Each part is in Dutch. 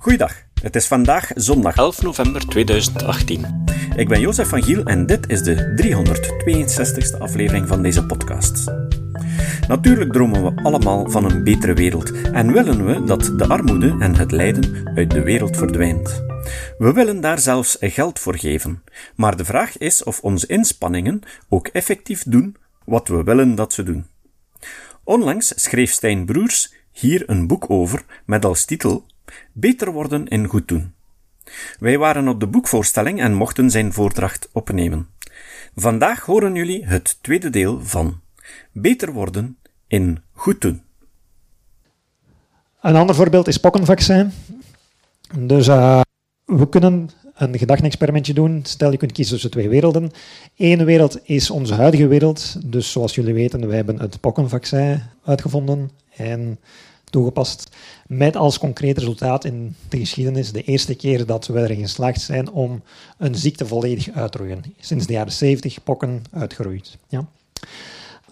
Goeiedag, het is vandaag zondag 11 november 2018. Ik ben Jozef van Giel en dit is de 362ste aflevering van deze podcast. Natuurlijk dromen we allemaal van een betere wereld en willen we dat de armoede en het lijden uit de wereld verdwijnt. We willen daar zelfs geld voor geven, maar de vraag is of onze inspanningen ook effectief doen wat we willen dat ze doen. Onlangs schreef Stijn Broers hier een boek over met als titel Beter worden in goed doen. Wij waren op de boekvoorstelling en mochten zijn voordracht opnemen. Vandaag horen jullie het tweede deel van Beter worden in goed doen. Een ander voorbeeld is pokkenvaccin. Dus uh, we kunnen een gedachte-experimentje doen. Stel, je kunt kiezen tussen twee werelden. Eén wereld is onze huidige wereld. Dus zoals jullie weten, wij hebben het pokkenvaccin uitgevonden en toegepast. Met als concreet resultaat in de geschiedenis de eerste keer dat we erin geslaagd zijn om een ziekte volledig uit te roeien. Sinds de jaren 70 pokken uitgeroeid. Ja.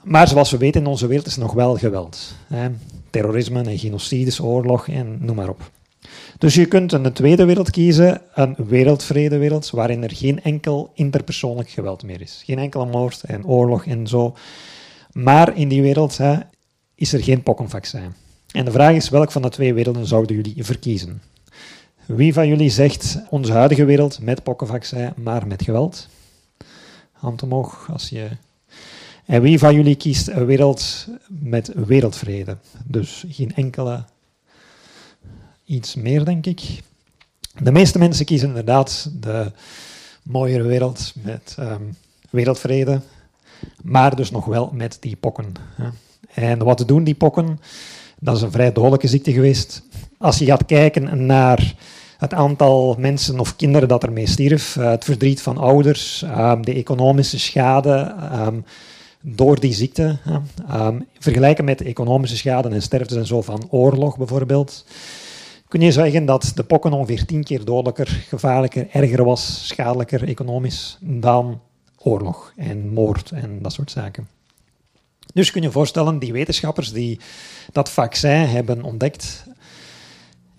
Maar zoals we weten in onze wereld is nog wel geweld. Hè. Terrorisme en genocides, oorlog en noem maar op. Dus je kunt een tweede wereld kiezen, een wereldvredewereld, waarin er geen enkel interpersoonlijk geweld meer is. Geen enkele moord en oorlog en zo. Maar in die wereld hè, is er geen pokkenvaccin. En de vraag is, welk van de twee werelden zouden jullie verkiezen? Wie van jullie zegt onze huidige wereld met pokkenvaccin, maar met geweld? Hand omhoog als je... En wie van jullie kiest een wereld met wereldvrede? Dus geen enkele iets meer, denk ik. De meeste mensen kiezen inderdaad de mooiere wereld met um, wereldvrede, maar dus nog wel met die pokken. Hè. En wat doen die pokken? Dat is een vrij dodelijke ziekte geweest. Als je gaat kijken naar het aantal mensen of kinderen dat ermee stierf, uh, het verdriet van ouders, um, de economische schade um, door die ziekte, um, vergelijken met de economische schade en sterftes en zo van oorlog bijvoorbeeld, kun je zeggen dat de pokken ongeveer tien keer dodelijker, gevaarlijker, erger was, schadelijker economisch dan oorlog en moord en dat soort zaken. Dus kun je voorstellen, die wetenschappers die dat vaccin hebben ontdekt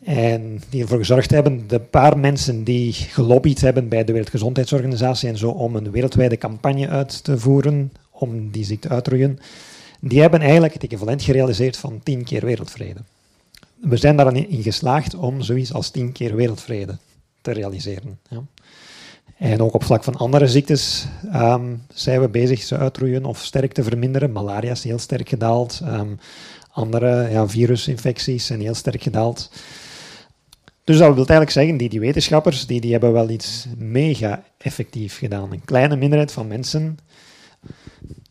en die ervoor gezorgd hebben, de paar mensen die gelobbyd hebben bij de Wereldgezondheidsorganisatie en zo om een wereldwijde campagne uit te voeren om die ziekte uit te roeien, die hebben eigenlijk het equivalent gerealiseerd van tien keer wereldvrede. We zijn daar in geslaagd om zoiets als tien keer wereldvrede te realiseren. Ja. En ook op vlak van andere ziektes um, zijn we bezig ze uitroeien of sterk te verminderen. Malaria is heel sterk gedaald. Um, andere ja, virusinfecties zijn heel sterk gedaald. Dus dat wil eigenlijk zeggen, die, die wetenschappers die, die hebben wel iets mega effectief gedaan. Een kleine minderheid van mensen.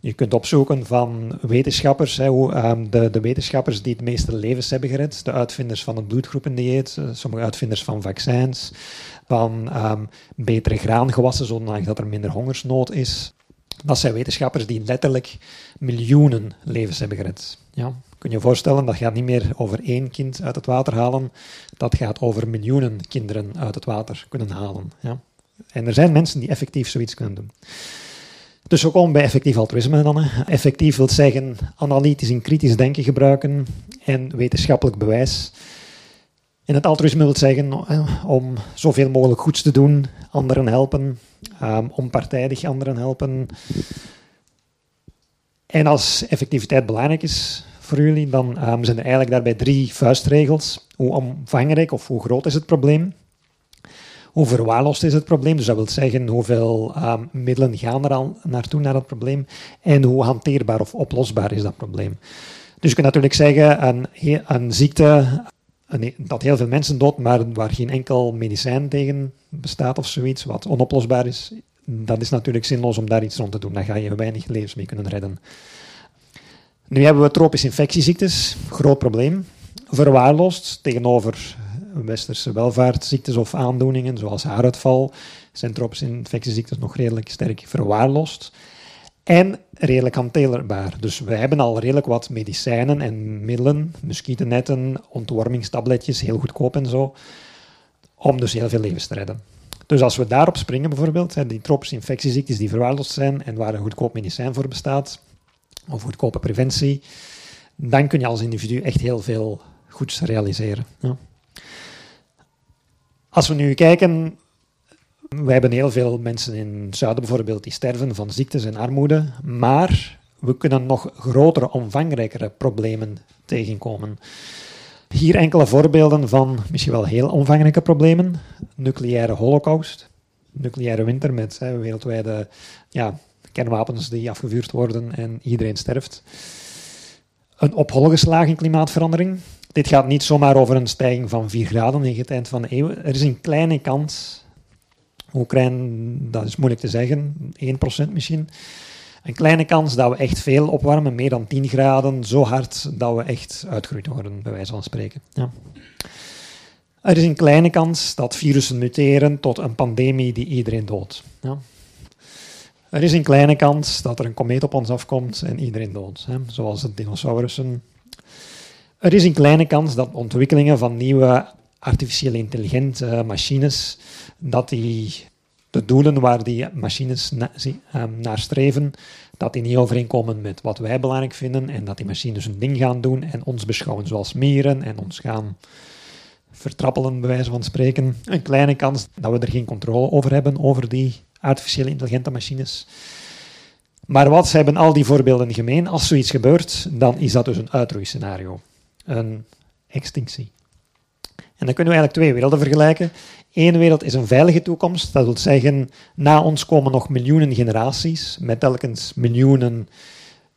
Je kunt opzoeken van wetenschappers, hè, hoe, um, de, de, wetenschappers die het meeste levens hebben gered, de uitvinders van het bloedgroependieet, uh, sommige uitvinders van vaccins, van um, betere graangewassen, zodat er minder hongersnood is. Dat zijn wetenschappers die letterlijk miljoenen levens hebben gered. Ja. Kun je je voorstellen, dat gaat niet meer over één kind uit het water halen, dat gaat over miljoenen kinderen uit het water kunnen halen. Ja. En er zijn mensen die effectief zoiets kunnen doen. Dus we komen bij effectief altruïsme dan. Effectief wil zeggen analytisch en kritisch denken gebruiken en wetenschappelijk bewijs. En het altruïsme wil zeggen om zoveel mogelijk goeds te doen, anderen helpen, um, onpartijdig anderen helpen. En als effectiviteit belangrijk is voor jullie, dan um, zijn er eigenlijk daarbij drie vuistregels. Hoe omvangrijk of hoe groot is het probleem? Hoe verwaarloosd is het probleem? Dus dat wil zeggen hoeveel um, middelen gaan er al naartoe naar het probleem en hoe hanteerbaar of oplosbaar is dat probleem. Dus je kunt natuurlijk zeggen, een, ziekte dat heel veel mensen dood, maar waar geen enkel medicijn tegen bestaat of zoiets, wat onoplosbaar is, dat is natuurlijk zinloos om daar iets rond te doen. Daar ga je weinig levens mee kunnen redden. Nu hebben we tropische infectieziektes, groot probleem. Verwaarloosd tegenover westerse welvaartsziektes of aandoeningen, zoals haaruitval, zijn tropische infectieziektes nog redelijk sterk verwaarloosd. En redelijk hanteerbaar. Dus we hebben al redelijk wat medicijnen en middelen, muskietennetten, ontwormingstabletjes, heel goedkoop en zo, om dus heel veel levens te redden. Dus als we daarop springen bijvoorbeeld, die tropische infectieziektes die verwaarloosd zijn en waar een goedkoop medicijn voor bestaat, of goedkope preventie, dan kun je als individu echt heel veel goeds realiseren. Ja. Als we nu kijken, we hebben heel veel mensen in het zuiden bijvoorbeeld die sterven van ziektes en armoede, maar we kunnen nog grotere, omvangrijkere problemen tegenkomen. Hier enkele voorbeelden van misschien wel heel omvangrijke problemen. Nucleaire holocaust, nucleaire winter met hè, wereldwijde ja, kernwapens die afgevuurd worden en iedereen sterft. Een op hol geslagen klimaatverandering. Dit gaat niet zomaar over een stijging van 4 graden in het eind van de eeuw. Er is een kleine kans, hoe klein, dat is moeilijk te zeggen, 1% misschien. Een kleine kans dat we echt veel opwarmen, meer dan 10 graden, zo hard dat we echt uitgeroeid worden, bij wijze van spreken. Ja. Er is een kleine kans dat virussen muteren tot een pandemie die iedereen doodt. Ja. Er is een kleine kans dat er een komeet op ons afkomt en iedereen doodt, hè, zoals de dinosaurussen. Er is een kleine kans dat ontwikkelingen van nieuwe artificieel intelligente machines, dat die de doelen waar die machines ehm, naar streven, dat die niet overeenkomen met wat wij belangrijk vinden en dat die machines hun ding gaan doen en ons beschouwen zoals mieren en ons gaan vertrappelen, bij wijze van spreken. Een kleine kans dat we er geen controle over hebben, over die artificiële intelligente machines. Maar wat hebben al die voorbeelden gemeen? Als zoiets gebeurt, dan is dat dus een uitroeiscenario. Een extinctie. En dan kunnen we eigenlijk twee werelden vergelijken. Eén wereld is een veilige toekomst. Dat wil zeggen, na ons komen nog miljoenen generaties, met telkens miljoenen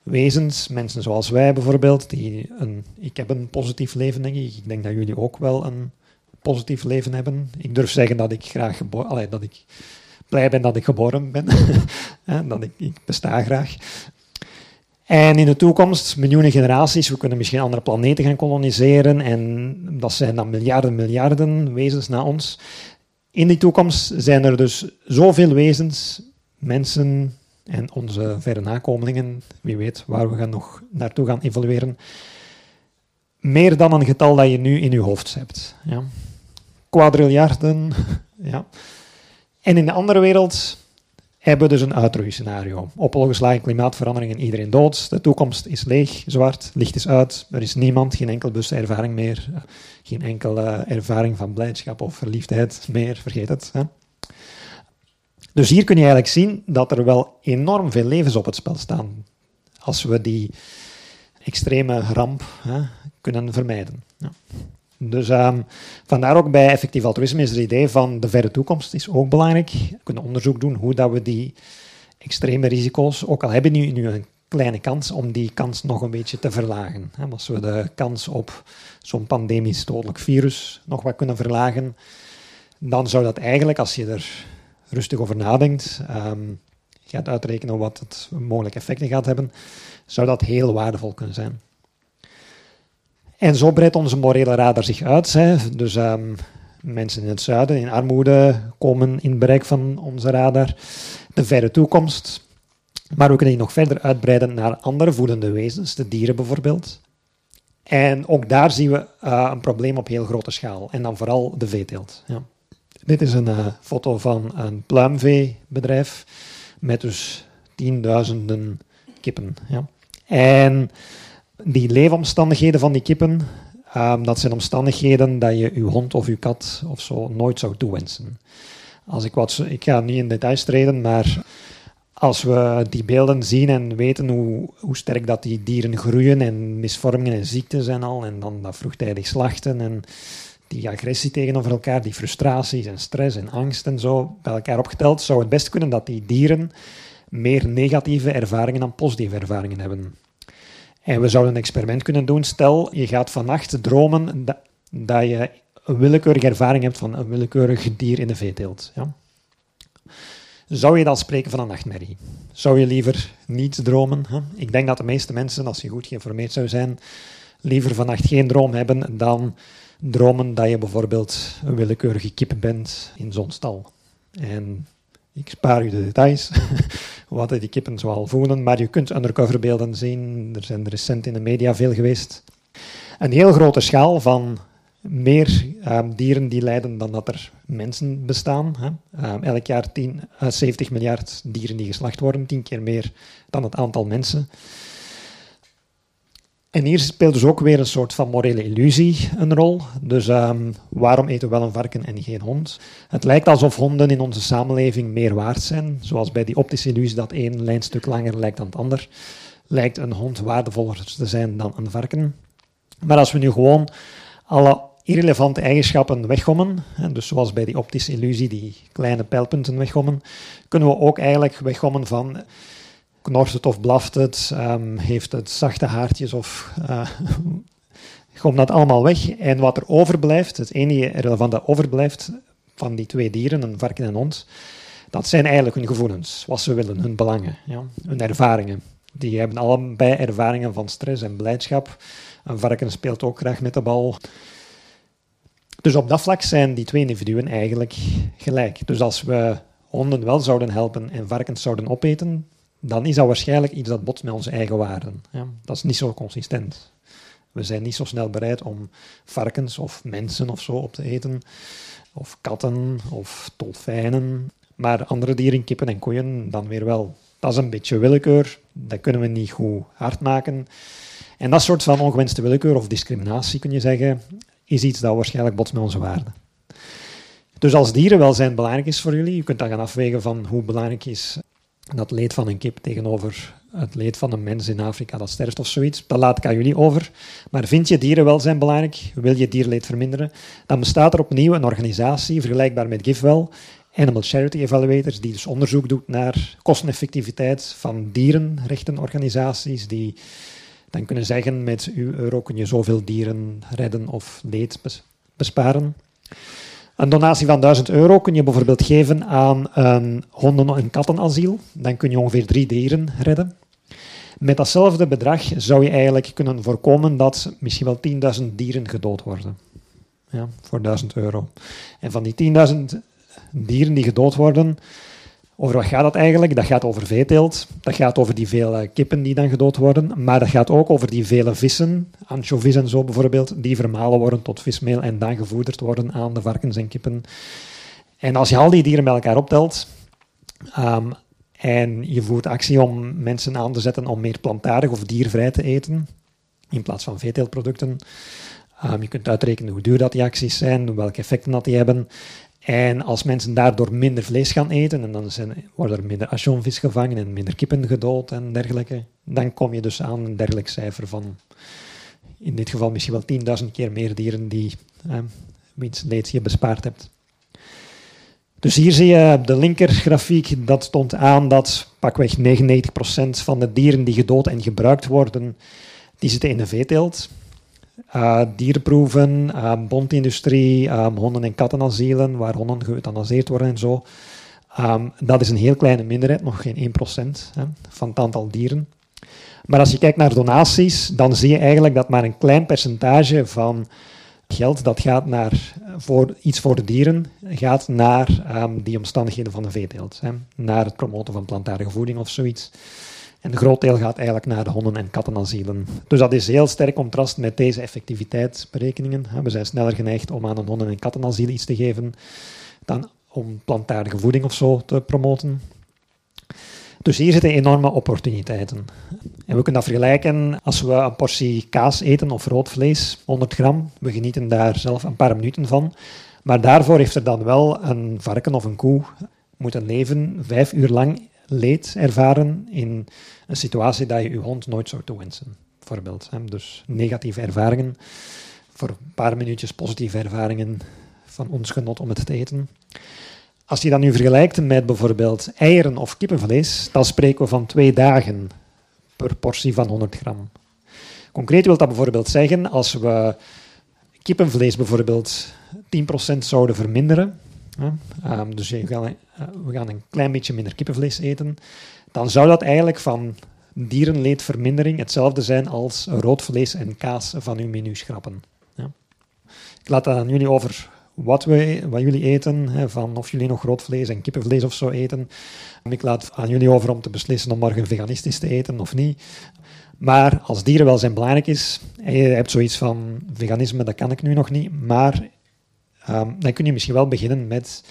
wezens, mensen zoals wij bijvoorbeeld, die een, ik heb een positief leven, denk ik. Ik denk dat jullie ook wel een positief leven hebben. Ik durf zeggen dat ik graag geboren, dat ik blij ben dat ik geboren ben, dat ik, ik besta graag. En in de toekomst, miljoenen generaties, we kunnen misschien andere planeten gaan koloniseren en dat zijn dan miljarden, miljarden wezens na ons. In die toekomst zijn er dus zoveel wezens, mensen en onze verre nakomelingen, wie weet waar we gaan nog naartoe gaan evolueren, meer dan een getal dat je nu in je hoofd hebt. Ja. Quadriljarden, ja. En in de andere wereld hebben dus een uitroeiscenario. Opgeslagen klimaatverandering en iedereen dood. De toekomst is leeg, zwart, licht is uit. Er is niemand, geen enkel ervaring meer. Geen enkele ervaring van blijdschap of verliefdheid meer. Vergeet het. Hè. Dus hier kun je eigenlijk zien dat er wel enorm veel levens op het spel staan. Als we die extreme ramp hè, kunnen vermijden. Ja. Dus um, vandaar ook bij effectief altruïsme is het idee van de verre toekomst is ook belangrijk. We kunnen onderzoek doen hoe dat we die extreme risico's, ook al hebben we nu, een kleine kans, om die kans nog een beetje te verlagen. Als we de kans op zo'n pandemisch dodelijk virus nog wat kunnen verlagen, dan zou dat eigenlijk, als je er rustig over nadenkt, um, gaat uitrekenen wat het mogelijke effecten gaat hebben, zou dat heel waardevol kunnen zijn. En zo breidt onze morele radar zich uit. Hè. Dus um, mensen in het zuiden, in armoede, komen in bereik van onze radar. De verre toekomst. Maar we kunnen die nog verder uitbreiden naar andere voelende wezens, de dieren bijvoorbeeld. En ook daar zien we uh, een probleem op heel grote schaal. En dan vooral de veeteelt. Ja. Dit is een uh, foto van een pluimveebedrijf met dus tienduizenden kippen. Ja. En die leefomstandigheden van die kippen, um, dat zijn omstandigheden dat je je hond of je kat of zo nooit zou toewensen. Als ik, wat, ik ga niet in details treden, maar als we die beelden zien en weten hoe, hoe sterk dat die dieren groeien en misvormingen en ziektes en al, en dan dat vroegtijdig slachten en die agressie tegenover elkaar, die frustraties en stress en angst en zo, bij elkaar opgeteld, zou het best kunnen dat die dieren meer negatieve ervaringen dan positieve ervaringen hebben. En we zouden een experiment kunnen doen. Stel, je gaat vannacht dromen dat, je een willekeurige ervaring hebt van een willekeurig dier in de veeteelt. Ja? Zou je dan spreken van een nachtmerrie? Zou je liever niet dromen? Hè? Ik denk dat de meeste mensen, als je goed geïnformeerd zou zijn, liever vannacht geen droom hebben dan dromen dat je bijvoorbeeld een willekeurige kip bent in zo'n stal. En ik spaar u de details, wat die kippen zoal voelen, maar je kunt undercoverbeelden zien. Er zijn recent in de media veel geweest. Een heel grote schaal van meer ehm, dieren die lijden dan dat er mensen bestaan. Hè. Ehm, elk jaar 10, 70 eh, miljard dieren die geslacht worden, tien keer meer dan het aantal mensen. En hier speelt dus ook weer een soort van morele illusie een rol. Dus um, waarom eten we wel een varken en geen hond? Het lijkt alsof honden in onze samenleving meer waard zijn. Zoals bij die optische illusie dat één lijnstuk langer lijkt dan het ander. Lijkt een hond waardevoller te zijn dan een varken. Maar als we nu gewoon alle irrelevante eigenschappen weggommen, dus zoals bij die optische illusie die kleine pijlpunten weggommen, kunnen we ook eigenlijk weggommen van knort het of blaft het, um, heeft het zachte haartjes of uh, komt dat allemaal weg. En wat er overblijft, het enige relevant dat overblijft van die twee dieren, een varken en een hond, dat zijn eigenlijk hun gevoelens, wat ze willen, hun belangen, ja, hun ervaringen. Die hebben allebei ervaringen van stress en blijdschap. Een varken speelt ook graag met de bal. Dus op dat vlak zijn die twee individuen eigenlijk gelijk. Dus als we honden wel zouden helpen en varkens zouden opeten, dan is dat waarschijnlijk iets dat botst met onze eigen waarden. Ja, dat is niet zo consistent. We zijn niet zo snel bereid om varkens of mensen of zo op te eten, of katten of dolfijnen, maar andere dieren, kippen en koeien, dan weer wel. Dat is een beetje willekeur, dat kunnen we niet goed hard maken. En dat soort van ongewenste willekeur of discriminatie, kun je zeggen, is iets dat waarschijnlijk botst met onze waarden. Dus als dierenwelzijn belangrijk is voor jullie, je kunt dan gaan afwegen van hoe belangrijk is dat leed van een kip tegenover het leed van een mens in Afrika dat sterft of zoiets. Dat laat ik aan jullie over. Maar vind je dierenwelzijn belangrijk? Wil je dierleed verminderen? Dan bestaat er opnieuw een organisatie vergelijkbaar met GiveWell, Animal Charity Evaluators, die dus onderzoek doet naar kosteneffectiviteit van dierenrechtenorganisaties, die dan kunnen zeggen met uw euro kun je zoveel dieren redden of leed besparen. Een donatie van 1000 euro kun je bijvoorbeeld geven aan een honden- en kattenasiel. Dan kun je ongeveer drie dieren redden. Met datzelfde bedrag zou je eigenlijk kunnen voorkomen dat misschien wel 10.000 dieren gedood worden. Ja, voor 1000 euro. En van die 10.000 dieren die gedood worden, over wat gaat dat eigenlijk? Dat gaat over veeteelt. Dat gaat over die vele kippen die dan gedood worden. Maar dat gaat ook over die vele vissen, anchovies en zo bijvoorbeeld, die vermalen worden tot vismeel en dan gevoederd worden aan de varkens en kippen. En als je al die dieren bij elkaar optelt um, en je voert actie om mensen aan te zetten om meer plantaardig of diervrij te eten, in plaats van veeteeltproducten, um, je kunt uitrekenen hoe duur dat die acties zijn, welke effecten dat die hebben. En als mensen daardoor minder vlees gaan eten, en dan zijn, worden er minder ationvis gevangen en minder kippen gedood en dergelijke, dan kom je dus aan een dergelijk cijfer van, in dit geval misschien wel 10.000 keer meer dieren die eh, je bespaard hebt. Dus hier zie je op de linkergrafiek, dat stond aan dat pakweg 99% van de dieren die gedood en gebruikt worden, die zitten in de veeteelt. Uh, dierproeven, uh, bondindustrie, um, honden- en kattenasielen, waar honden geëuthanaseerd worden en zo. Um, dat is een heel kleine minderheid, nog geen 1% hè, van het aantal dieren. Maar als je kijkt naar donaties, dan zie je eigenlijk dat maar een klein percentage van geld dat gaat naar voor, iets voor de dieren, gaat naar um, die omstandigheden van de veeteelt. Hè, naar het promoten van plantaardige voeding of zoiets. En een groot deel gaat eigenlijk naar de honden- en kattenasielen. Dus dat is heel sterk contrast met deze effectiviteitsberekeningen. We zijn sneller geneigd om aan een honden- en kattenasiel iets te geven dan om plantaardige voeding of zo te promoten. Dus hier zitten enorme opportuniteiten. En we kunnen dat vergelijken als we een portie kaas eten of rood vlees, 100 gram. We genieten daar zelf een paar minuten van. Maar daarvoor heeft er dan wel een varken of een koe moeten leven, vijf uur lang leed ervaren in een situatie dat je je hond nooit zou toewensen. Bijvoorbeeld. Dus negatieve ervaringen, voor een paar minuutjes positieve ervaringen van ons genot om het te eten. Als je dat nu vergelijkt met bijvoorbeeld eieren of kippenvlees, dan spreken we van twee dagen per portie van 100 gram. Concreet wil dat bijvoorbeeld zeggen, als we kippenvlees bijvoorbeeld 10% zouden verminderen, Um, dus we gaan, uh, we gaan een klein beetje minder kippenvlees eten. Dan zou dat eigenlijk van dierenleedvermindering hetzelfde zijn als rood vlees en kaas van uw menu schrappen. Ja. Ik laat dat aan jullie over wat, we, wat jullie eten, hè, van of jullie nog rood vlees en kippenvlees of zo eten. Ik laat aan jullie over om te beslissen om morgen veganistisch te eten of niet. Maar als dierenwelzijn belangrijk is, je hebt zoiets van veganisme, dat kan ik nu nog niet, maar Um, dan kun je misschien wel beginnen met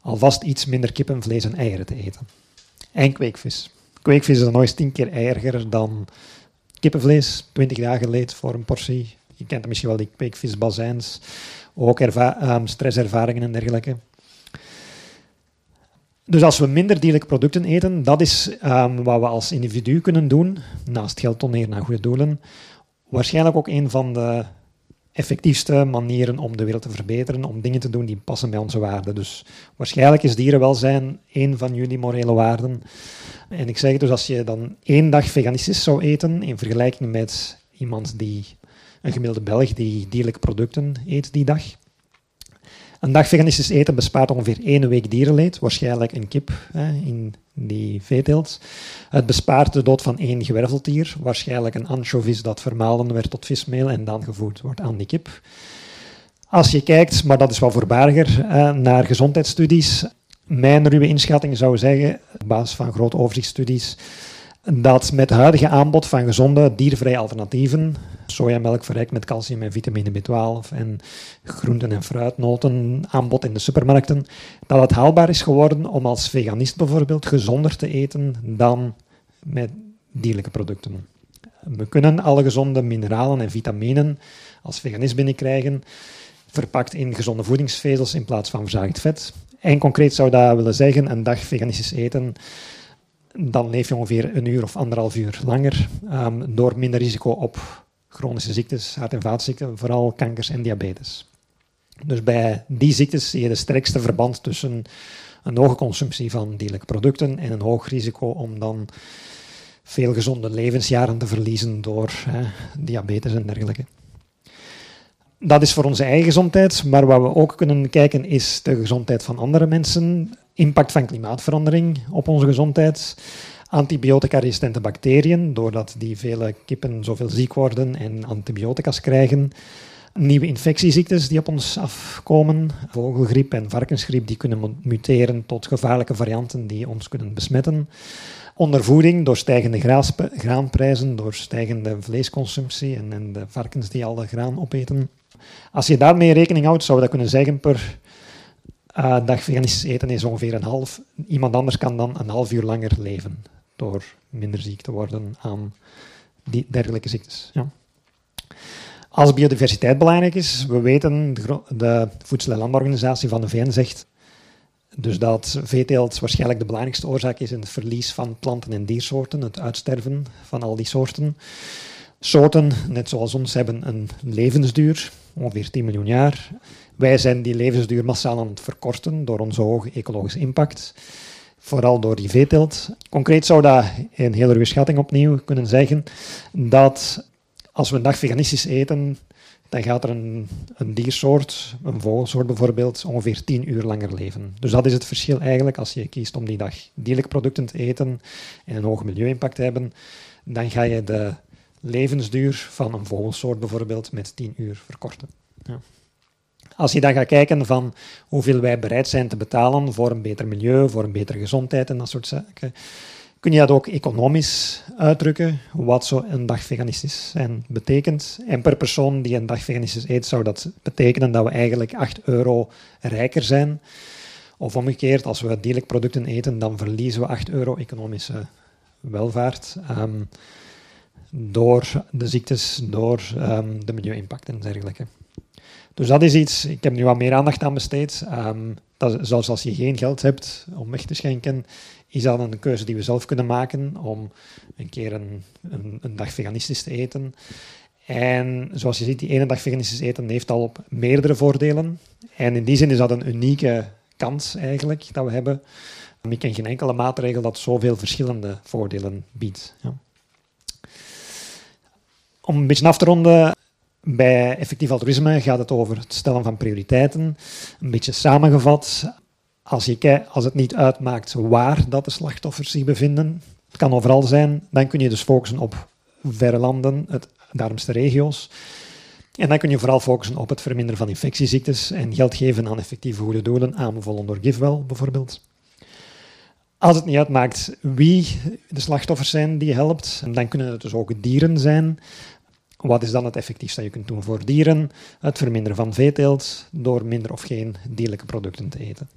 alvast iets minder kippenvlees en eieren te eten. En kweekvis. Kweekvis is dan eens tien keer eieriger dan kippenvlees, 20 dagen leed voor een portie. Je kent misschien wel die kweekvisbazijns, ook um, stresservaringen en dergelijke. Dus als we minder dierlijke producten eten, dat is um, wat we als individu kunnen doen, naast geld doneren naar goede doelen. Waarschijnlijk ook een van de effectiefste manieren om de wereld te verbeteren, om dingen te doen die passen bij onze waarden. Dus waarschijnlijk is dierenwelzijn één van jullie morele waarden. En ik zeg dus, als je dan één dag veganistisch zou eten, in vergelijking met iemand die, een gemiddelde Belg, die dierlijke producten eet die dag, een dag veganistisch eten bespaart ongeveer één week dierenleed, waarschijnlijk een kip hè, in die veeteelt. Het bespaart de dood van één gewerveltier, waarschijnlijk een anchovis dat vermalen werd tot vismeel en dan gevoed wordt aan die kip. Als je kijkt, maar dat is wel voorbariger, naar gezondheidsstudies, mijn ruwe inschatting zou zeggen, op basis van grote overzichtsstudies, dat met het huidige aanbod van gezonde diervrije alternatieven, sojamelk verrijkt met calcium en vitamine B12 en groenten en fruitnoten aanbod in de supermarkten, dat het haalbaar is geworden om als veganist bijvoorbeeld gezonder te eten dan met dierlijke producten. We kunnen alle gezonde mineralen en vitaminen als veganist binnenkrijgen, verpakt in gezonde voedingsvezels in plaats van verzadigd vet. En concreet zou dat willen zeggen, een dag veganistisch eten dan leef je ongeveer een uur of anderhalf uur langer, um, door minder risico op chronische ziektes, hart- en vaatziekten, vooral kankers en diabetes. Dus bij die ziektes zie je de sterkste verband tussen een hoge consumptie van dierlijke producten en een hoog risico om dan veel gezonde levensjaren te verliezen door diabetes en dergelijke. Dat is voor onze eigen gezondheid, maar wat we ook kunnen kijken is de gezondheid van andere mensen impact van klimaatverandering op onze gezondheid, antibiotica-resistente bacteriën, doordat die vele kippen zoveel ziek worden en antibiotica's krijgen, nieuwe infectieziektes die op ons afkomen, vogelgriep en varkensgriep, die kunnen muteren tot gevaarlijke varianten die ons kunnen besmetten. Ondervoeding door stijgende graanprijzen, door stijgende vleesconsumptie en, en de varkens die al de graan opeten. Als je daarmee rekening houdt, zou je dat kunnen zeggen per uh, dag veganistisch eten is ongeveer een half. Iemand anders kan dan een half uur langer leven door minder ziek te worden aan die dergelijke ziektes. Ja. Als biodiversiteit belangrijk is, we weten, de, de Voedsel- en Landbouworganisatie van de VN zegt dus dat veeteelt waarschijnlijk de belangrijkste oorzaak is in het verlies van planten- en diersoorten, het uitsterven van al die soorten. Soorten, net zoals ons, hebben een levensduur, ongeveer 10 miljoen jaar. Wij zijn die levensduur massaal aan het verkorten door onze hoge ecologische impact. Vooral door die veeteelt. Concreet zou dat een hele ruwe schatting opnieuw kunnen zeggen dat als we een dag veganistisch eten, dan gaat er een, een, diersoort, een vogelsoort bijvoorbeeld, ongeveer 10 uur langer leven. Dus dat is het verschil eigenlijk als je kiest om die dag dierlijke producten te eten en een hoge milieu-impact te hebben, dan ga je de levensduur van een vogelsoort bijvoorbeeld met 10 uur verkorten. Ja. Als je dan gaat kijken van hoeveel wij bereid zijn te betalen voor een beter milieu, voor een betere gezondheid en dat soort zaken, kun je dat ook economisch uitdrukken, wat zo een dag veganistisch zijn betekent. En per persoon die een dag veganistisch eet, zou dat betekenen dat we eigenlijk 8 euro rijker zijn. Of omgekeerd, als we dierlijke producten eten, dan verliezen we 8 euro economische welvaart. Um, door de ziektes, door um, de milieu-impact en dergelijke. Dus dat is iets, ik heb nu wat meer aandacht aan besteed. Um, dat, zoals als je geen geld hebt om weg te schenken, is dat een keuze die we zelf kunnen maken om een keer een, een, een dag veganistisch te eten. En zoals je ziet, die ene dag veganistisch eten heeft al op meerdere voordelen. En in die zin is dat een unieke kans eigenlijk dat we hebben. Ik ken geen enkele maatregel dat zoveel verschillende voordelen biedt. Ja. Om een beetje af te ronden, bij effectief altruïsme gaat het over het stellen van prioriteiten. Een beetje samengevat, als, je, als het niet uitmaakt waar dat de slachtoffers zich bevinden, het kan overal zijn, dan kun je dus focussen op verre landen, het, de armste regio's. En dan kun je vooral focussen op het verminderen van infectieziektes en geld geven aan effectieve goede doelen, aanbevolen door GiveWell bijvoorbeeld. Als het niet uitmaakt wie de slachtoffers zijn die je helpt, dan kunnen het dus ook dieren zijn. Wat is dan het effectiefste dat je kunt doen voor dieren? Het verminderen van veeteelt door minder of geen dierlijke producten te eten.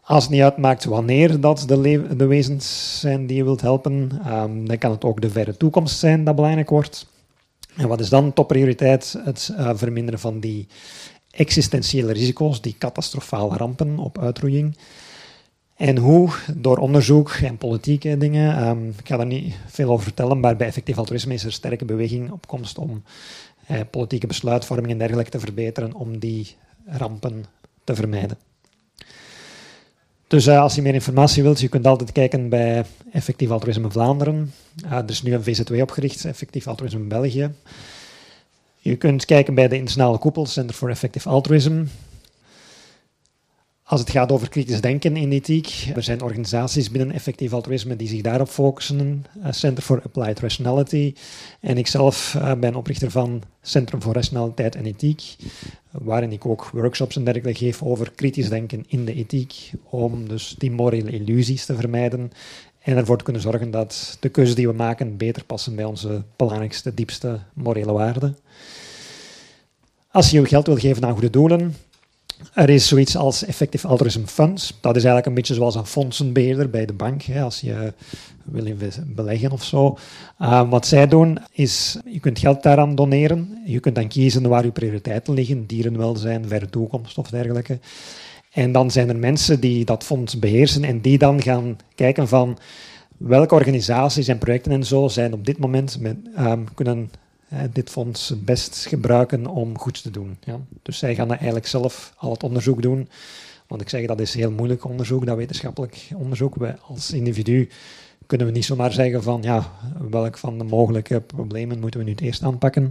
Als het niet uitmaakt wanneer dat de, de wezens zijn die je wilt helpen, um, dan kan het ook de verre toekomst zijn dat belangrijk wordt. En wat is dan topprioriteit? Het uh, verminderen van die existentiële risico's, die catastrofale rampen op uitroeiing. En hoe? Door onderzoek en politieke dingen. Um, ik ga daar niet veel over vertellen, maar bij effectief altruïsme is er sterke beweging op komst om eh, politieke besluitvorming en dergelijke te verbeteren om die rampen te vermijden. Dus uh, als je meer informatie wilt, je kunt altijd kijken bij Effectief Altruïsme Vlaanderen. Uh, er is nu een VZW opgericht, Effectief Altruïsme België. Je kunt kijken bij de internationale koepel, Center for Effective Altruism. Als het gaat over kritisch denken in ethiek, er zijn organisaties binnen effectief altruïsme die zich daarop focussen. Uh, Center for Applied Rationality. En ikzelf uh, ben oprichter van Centrum voor Rationaliteit en Ethiek, waarin ik ook workshops en dergelijke geef over kritisch denken in de ethiek, om dus die morele illusies te vermijden en ervoor te kunnen zorgen dat de keuzes die we maken beter passen bij onze belangrijkste, diepste morele waarden. Als je je geld wil geven aan goede doelen, er is zoiets als Effective Altruism Funds. Dat is eigenlijk een beetje zoals een fondsenbeheerder bij de bank, hè, als je wil beleggen of zo. Uh, wat zij doen is, je kunt geld daaraan doneren. Je kunt dan kiezen waar je prioriteiten liggen, dierenwelzijn, verre toekomst of dergelijke. En dan zijn er mensen die dat fonds beheersen en die dan gaan kijken van welke organisaties en projecten en zo zijn op dit moment met, um, kunnen dit fonds het best gebruiken om goeds te doen. Ja. Dus zij gaan eigenlijk zelf al het onderzoek doen. Want ik zeg, dat is heel moeilijk onderzoek, dat wetenschappelijk onderzoek. Wij als individu kunnen we niet zomaar zeggen van, ja, welk van de mogelijke problemen moeten we nu het eerst aanpakken.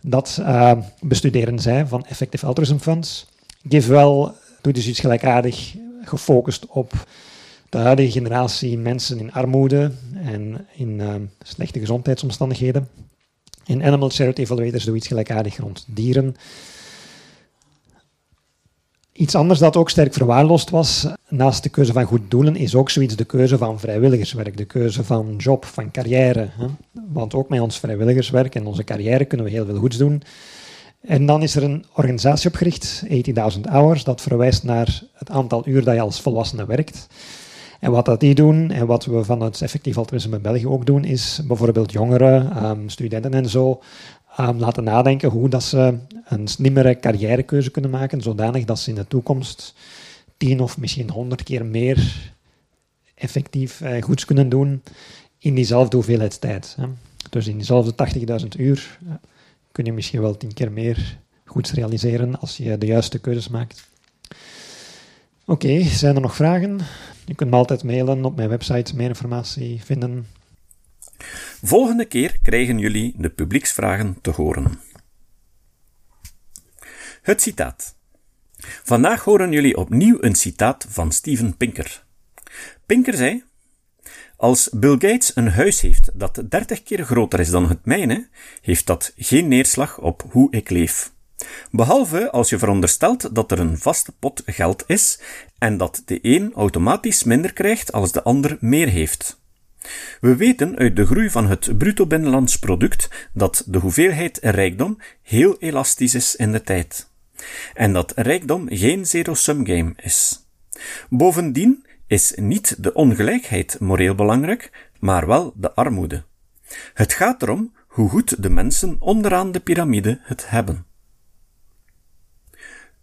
Dat uh, bestuderen zij van Effective Altruism Funds. Geef wel, doet dus iets gelijkaardig, gefocust op de huidige generatie mensen in armoede en in uh, slechte gezondheidsomstandigheden. In Animal Charity Evaluators doen iets gelijkaardig rond dieren. Iets anders dat ook sterk verwaarloosd was, naast de keuze van goed doelen, is ook zoiets de keuze van vrijwilligerswerk, de keuze van job, van carrière. Want ook met ons vrijwilligerswerk en onze carrière kunnen we heel veel goeds doen. En dan is er een organisatie opgericht, 80.000 Hours, dat verwijst naar het aantal uur dat je als volwassene werkt. En wat dat die doen, en wat we van het effectief altruïsme in België ook doen, is bijvoorbeeld jongeren, um, studenten en zo, um, laten nadenken hoe dat ze een slimmere carrièrekeuze kunnen maken, zodanig dat ze in de toekomst tien of misschien honderd keer meer effectief uh, goeds kunnen doen in diezelfde hoeveelheid tijd. Hè. Dus in diezelfde 80.000 uur uh, kun je misschien wel tien keer meer goeds realiseren als je de juiste keuzes maakt. Oké, zijn er nog vragen? Je kunt me altijd mailen op mijn website, meer informatie vinden. Volgende keer krijgen jullie de publieksvragen te horen. Het citaat. Vandaag horen jullie opnieuw een citaat van Steven Pinker. Pinker zei: Als Bill Gates een huis heeft dat 30 keer groter is dan het mijne, heeft dat geen neerslag op hoe ik leef. Behalve als je veronderstelt dat er een vaste pot geld is en dat de een automatisch minder krijgt als de ander meer heeft. We weten uit de groei van het bruto binnenlands product dat de hoeveelheid rijkdom heel elastisch is in de tijd. En dat rijkdom geen zero-sum game is. Bovendien is niet de ongelijkheid moreel belangrijk, maar wel de armoede. Het gaat erom hoe goed de mensen onderaan de piramide het hebben.